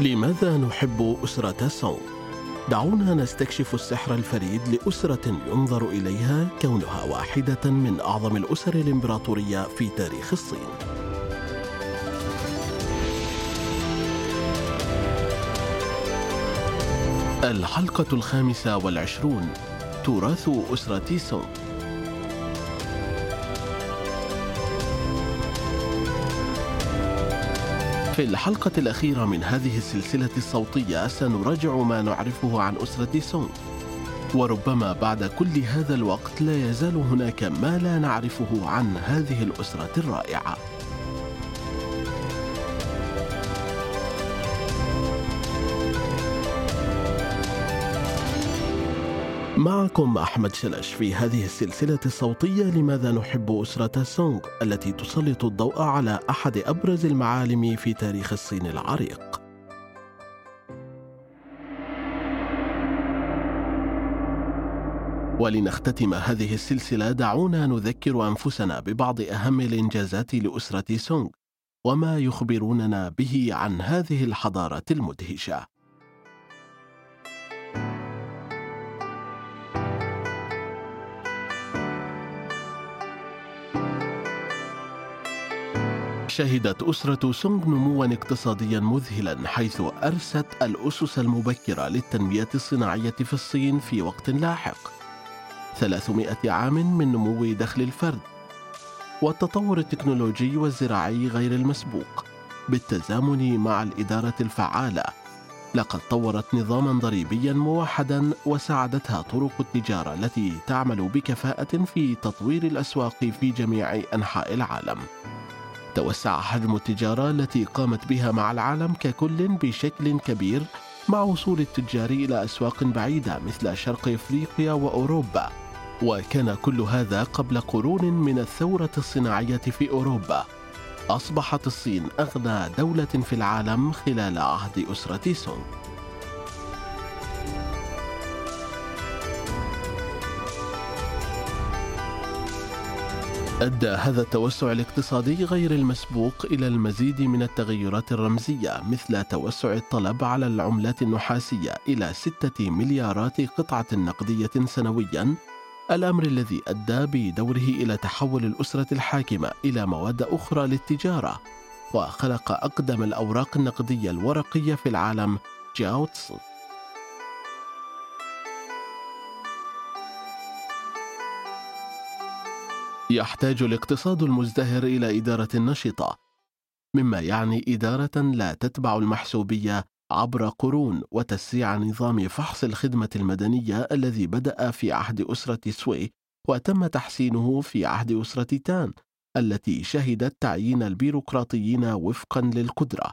لماذا نحب أسرة سونغ؟ دعونا نستكشف السحر الفريد لأسرة ينظر إليها كونها واحدة من أعظم الأسر الإمبراطورية في تاريخ الصين. الحلقة الخامسة والعشرون تراث أسرة سونغ في الحلقة الأخيرة من هذه السلسلة الصوتية سنراجع ما نعرفه عن أسرة سونغ وربما بعد كل هذا الوقت لا يزال هناك ما لا نعرفه عن هذه الأسرة الرائعة. معكم أحمد شلش في هذه السلسلة الصوتية لماذا نحب أسرة سونغ التي تسلط الضوء على أحد أبرز المعالم في تاريخ الصين العريق. ولنختتم هذه السلسلة دعونا نذكر أنفسنا ببعض أهم الإنجازات لأسرة سونغ وما يخبروننا به عن هذه الحضارة المدهشة. شهدت أسرة سونغ نموا اقتصاديا مذهلا حيث أرست الأسس المبكرة للتنمية الصناعية في الصين في وقت لاحق. 300 عام من نمو دخل الفرد. والتطور التكنولوجي والزراعي غير المسبوق. بالتزامن مع الإدارة الفعالة. لقد طورت نظاما ضريبيا موحدا وساعدتها طرق التجارة التي تعمل بكفاءة في تطوير الأسواق في جميع أنحاء العالم. توسع حجم التجارة التي قامت بها مع العالم ككل بشكل كبير مع وصول التجار إلى أسواق بعيدة مثل شرق إفريقيا وأوروبا. وكان كل هذا قبل قرون من الثورة الصناعية في أوروبا. أصبحت الصين أغنى دولة في العالم خلال عهد أسرة سونغ. أدى هذا التوسع الاقتصادي غير المسبوق إلى المزيد من التغيرات الرمزية مثل توسع الطلب على العملات النحاسية إلى ستة مليارات قطعة نقدية سنوياً الأمر الذي أدى بدوره إلى تحول الأسرة الحاكمة إلى مواد أخرى للتجارة وخلق أقدم الأوراق النقدية الورقية في العالم جاوتسو يحتاج الاقتصاد المزدهر إلى إدارة نشطه مما يعني إدارة لا تتبع المحسوبية عبر قرون وتسريع نظام فحص الخدمة المدنية الذي بدأ في عهد أسرة سوي وتم تحسينه في عهد أسرة تان التي شهدت تعيين البيروقراطيين وفقا للقدرة.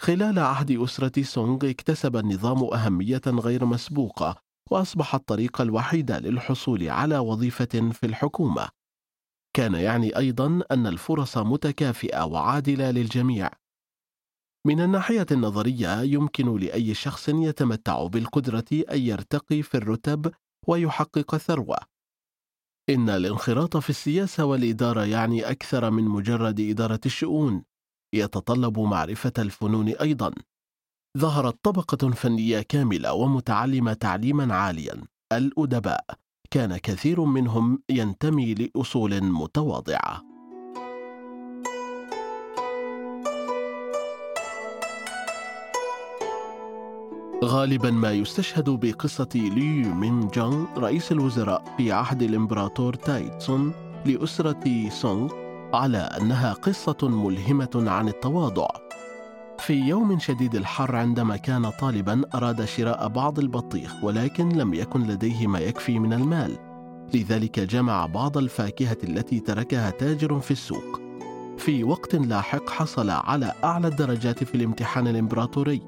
خلال عهد أسرة سونغ اكتسب النظام أهمية غير مسبوقة واصبح الطريق الوحيد للحصول على وظيفة في الحكومة. كان يعني أيضا أن الفرص متكافئة وعادلة للجميع. من الناحية النظرية يمكن لأي شخص يتمتع بالقدرة أن يرتقي في الرتب ويحقق ثروة. إن الانخراط في السياسة والإدارة يعني أكثر من مجرد إدارة الشؤون. يتطلب معرفة الفنون أيضا. ظهرت طبقة فنية كاملة ومتعلمة تعليما عاليا الأدباء. كان كثير منهم ينتمي لأصول متواضعة. غالبا ما يستشهد بقصة لي مين جونغ رئيس الوزراء في عهد الإمبراطور تايتسون لأسرة سونغ على أنها قصة ملهمة عن التواضع. في يوم شديد الحر عندما كان طالبا أراد شراء بعض البطيخ ولكن لم يكن لديه ما يكفي من المال. لذلك جمع بعض الفاكهة التي تركها تاجر في السوق. في وقت لاحق حصل على أعلى الدرجات في الامتحان الإمبراطوري.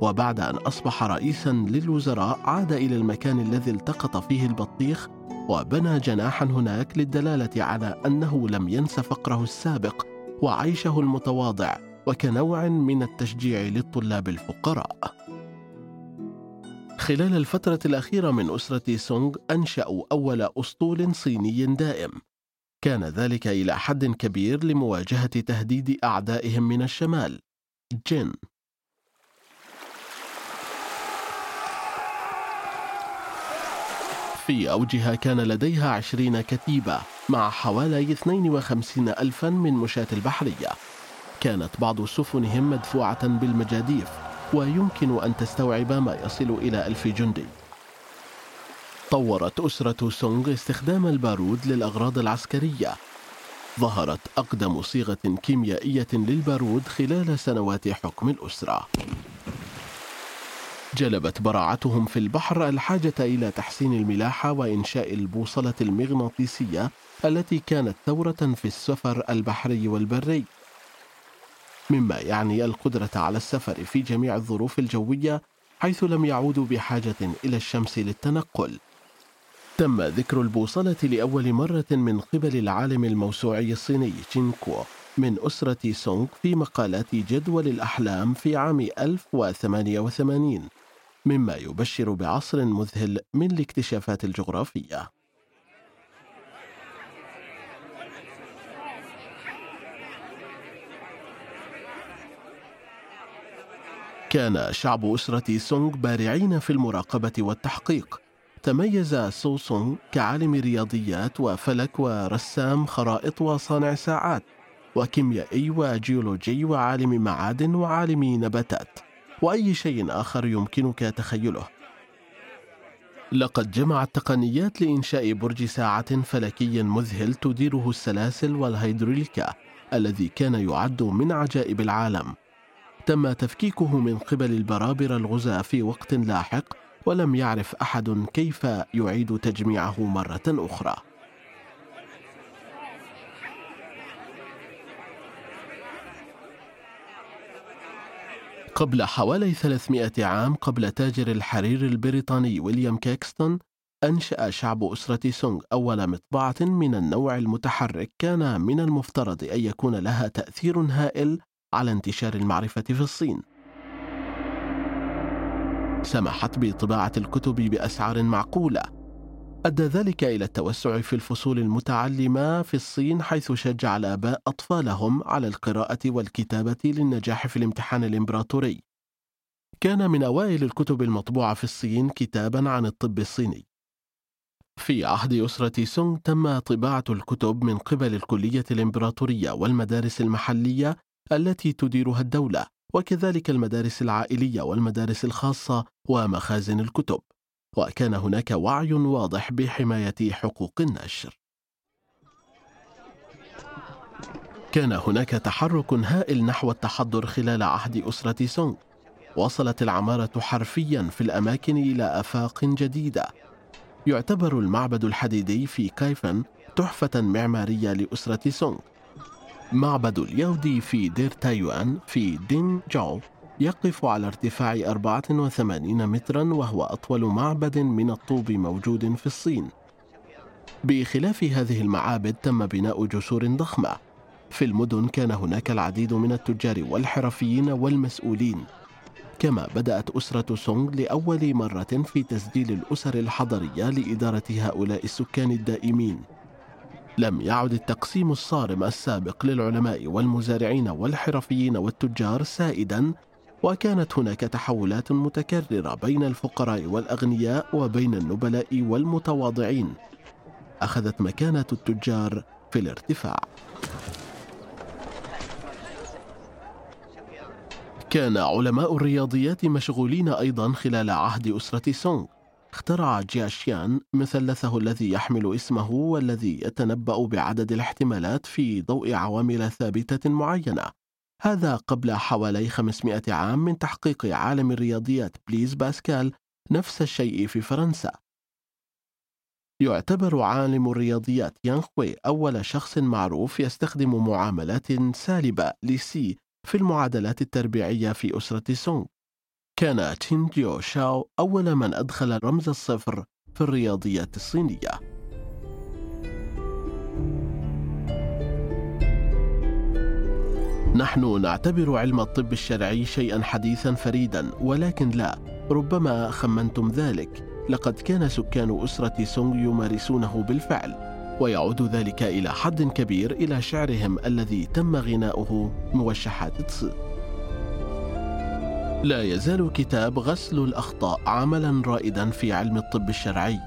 وبعد أن أصبح رئيسا للوزراء عاد إلى المكان الذي التقط فيه البطيخ وبنى جناحا هناك للدلالة على أنه لم ينس فقره السابق وعيشه المتواضع. وكنوع من التشجيع للطلاب الفقراء. خلال الفترة الأخيرة من أسرة سونغ أنشأوا أول أسطول صيني دائم. كان ذلك إلى حد كبير لمواجهة تهديد أعدائهم من الشمال. جين في أوجها كان لديها عشرين كتيبة مع حوالي 52 ألفا من مشاة البحرية. كانت بعض سفنهم مدفوعة بالمجاديف ويمكن أن تستوعب ما يصل إلى ألف جندي. طورت أسرة سونغ استخدام البارود للأغراض العسكرية. ظهرت أقدم صيغة كيميائية للبارود خلال سنوات حكم الأسرة. جلبت براعتهم في البحر الحاجة إلى تحسين الملاحة وإنشاء البوصلة المغناطيسية التي كانت ثورة في السفر البحري والبري. مما يعني القدرة على السفر في جميع الظروف الجوية حيث لم يعودوا بحاجة إلى الشمس للتنقل. تم ذكر البوصلة لأول مرة من قبل العالم الموسوعي الصيني تشينكو من أسرة سونغ في مقالات جدول الأحلام في عام 1088 مما يبشر بعصر مذهل من الاكتشافات الجغرافية. كان شعب أسرة سونغ بارعين في المراقبة والتحقيق. تميز سو سونغ كعالم رياضيات وفلك ورسام خرائط وصانع ساعات وكيميائي وجيولوجي وعالم معادن وعالم نباتات وأي شيء آخر يمكنك تخيله. لقد جمع التقنيات لإنشاء برج ساعة فلكي مذهل تديره السلاسل والهيدروليكا الذي كان يعد من عجائب العالم. تم تفكيكه من قبل البرابره الغزاة في وقت لاحق ولم يعرف أحد كيف يعيد تجميعه مرة أخرى. قبل حوالي 300 عام قبل تاجر الحرير البريطاني ويليام كيكستون أنشأ شعب أسرة سونغ أول مطبعة من النوع المتحرك. كان من المفترض أن يكون لها تأثير هائل على انتشار المعرفة في الصين. سمحت بطباعة الكتب بأسعار معقولة أدى ذلك إلى التوسع في الفصول المتعلمة في الصين حيث شجع الآباء أطفالهم على القراءة والكتابة للنجاح في الامتحان الإمبراطوري. كان من أوائل الكتب المطبوعة في الصين كتابا عن الطب الصيني. في عهد أسرة سونغ تم طباعة الكتب من قبل الكلية الإمبراطورية والمدارس المحلية التي تديرها الدولة، وكذلك المدارس العائلية والمدارس الخاصة ومخازن الكتب. وكان هناك وعي واضح بحماية حقوق النشر. كان هناك تحرك هائل نحو التحضر خلال عهد أسرة سونغ. وصلت العمارة حرفيا في الأماكن إلى آفاق جديدة. يعتبر المعبد الحديدي في كايفن تحفة معمارية لأسرة سونغ. معبد اليهودي في دير تايوان في دين جاو يقف على ارتفاع 84 مترا وهو أطول معبد من الطوب موجود في الصين. بخلاف هذه المعابد تم بناء جسور ضخمة. في المدن كان هناك العديد من التجار والحرفيين والمسؤولين. كما بدأت أسرة سونغ لأول مرة في تسجيل الأسر الحضرية لإدارة هؤلاء السكان الدائمين. لم يعد التقسيم الصارم السابق للعلماء والمزارعين والحرفيين والتجار سائدا وكانت هناك تحولات متكررة بين الفقراء والأغنياء وبين النبلاء والمتواضعين. أخذت مكانه التجار في الارتفاع. كان علماء الرياضيات مشغولين أيضا خلال عهد أسرة سونغ. اخترع جياشيان مثلثه الذي يحمل اسمه والذي يتنبأ بعدد الاحتمالات في ضوء عوامل ثابتة معينة. هذا قبل حوالي 500 عام من تحقيق عالم الرياضيات بليز باسكال نفس الشيء في فرنسا. يعتبر عالم الرياضيات يانخوي أول شخص معروف يستخدم معاملات سالبة لسي في المعادلات التربيعية في أسرة سونغ. كان تشينجيو شاو أول من أدخل رمز الصفر في الرياضيات الصينية. نحن نعتبر علم الطب الشرعي شيئا حديثا فريدا ولكن لا ربما خمنتم ذلك. لقد كان سكان أسرة سونغ يمارسونه بالفعل ويعود ذلك إلى حد كبير إلى شعرهم الذي تم غناؤه موشحات تص لا يزال كتاب غسل الأخطاء عملا رائدا في علم الطب الشرعي.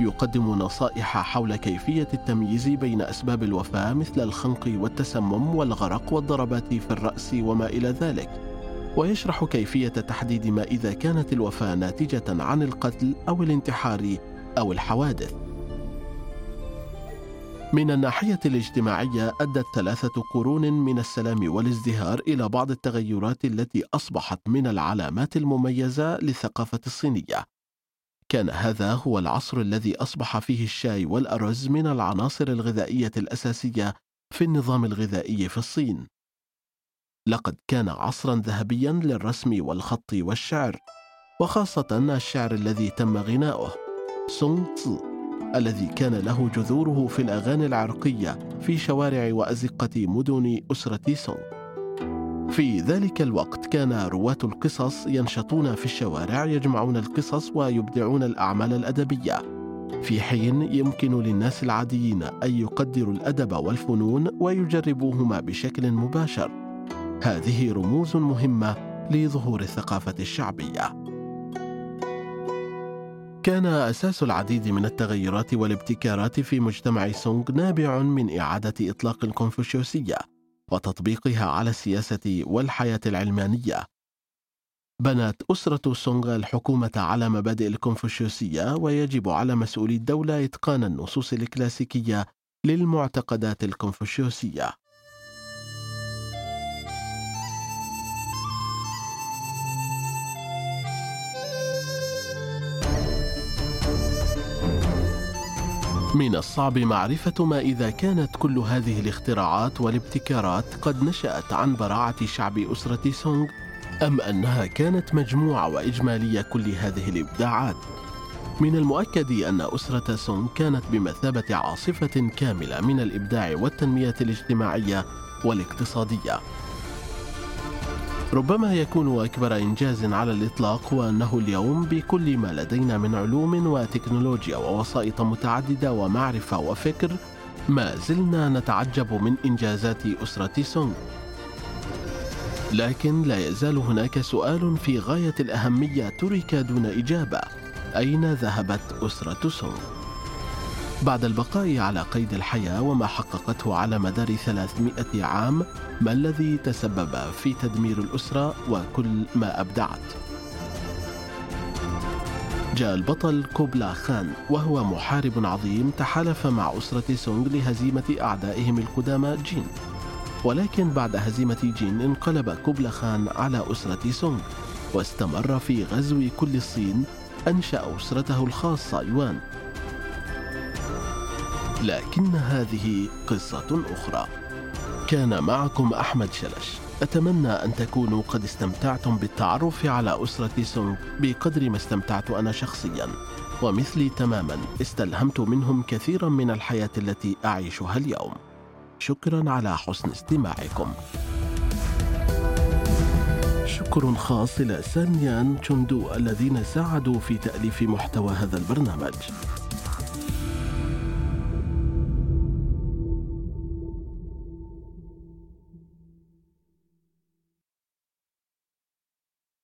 يقدم نصائح حول كيفية التمييز بين أسباب الوفاة مثل الخنق والتسمم والغرق والضربات في الرأس وما إلى ذلك. ويشرح كيفية تحديد ما إذا كانت الوفاة ناتجة عن القتل أو الانتحار أو الحوادث. من الناحية الاجتماعية أدت ثلاثة قرون من السلام والازدهار إلى بعض التغيرات التي أصبحت من العلامات المميزة للثقافة الصينية. كان هذا هو العصر الذي أصبح فيه الشاي والأرز من العناصر الغذائية الأساسية في النظام الغذائي في الصين. لقد كان عصرا ذهبيا للرسم والخط والشعر، وخاصة الشعر الذي تم غناؤه سونغ تزو الذي كان له جذوره في الأغاني العرقية في شوارع وأزقة مدن أسرة سونغ. في ذلك الوقت كان رواة القصص ينشطون في الشوارع يجمعون القصص ويبدعون الأعمال الأدبية، في حين يمكن للناس العاديين أن يقدروا الأدب والفنون ويجربوهما بشكل مباشر. هذه رموز مهمة لظهور الثقافة الشعبية. كان أساس العديد من التغيرات والابتكارات في مجتمع سونغ نابع من إعادة إطلاق الكونفوشيوسية وتطبيقها على السياسة والحياة العلمانية. بنت أسرة سونغ الحكومة على مبادئ الكونفوشيوسية ويجب على مسؤولي الدولة إتقان النصوص الكلاسيكية للمعتقدات الكونفوشيوسية. من الصعب معرفة ما إذا كانت كل هذه الاختراعات والابتكارات قد نشأت عن براعة شعب أسرة سونغ أم أنها كانت مجموعة وإجمالية كل هذه الإبداعات. من المؤكد أن أسرة سونغ كانت بمثابة عاصفة كاملة من الإبداع والتنمية الاجتماعية والاقتصادية. ربما يكون أكبر إنجاز على الإطلاق هو أنه اليوم بكل ما لدينا من علوم وتكنولوجيا ووسائط متعددة ومعرفة وفكر ما زلنا نتعجب من إنجازات أسرة سونغ لكن لا يزال هناك سؤال في غاية الأهمية ترك دون إجابة أين ذهبت أسرة سونغ؟ بعد البقاء على قيد الحياة وما حققته على مدار 300 عام ما الذي تسبب في تدمير الأسرة وكل ما أبدعت؟ جاء البطل كوبلا خان وهو محارب عظيم تحالف مع أسرة سونغ لهزيمة أعدائهم القدامى جين. ولكن بعد هزيمة جين انقلب كوبلا خان على أسرة سونغ واستمر في غزو كل الصين أنشأ أسرته الخاصة يوان. لكن هذه قصة أخرى. كان معكم أحمد شلش. أتمنى أن تكونوا قد استمتعتم بالتعرف على أسرة سونغ بقدر ما استمتعت أنا شخصيا. ومثلي تماما استلهمت منهم كثيرا من الحياة التي أعيشها اليوم. شكرا على حسن استماعكم. شكر خاص إلى سانيان تشوندو الذين ساعدوا في تأليف محتوى هذا البرنامج.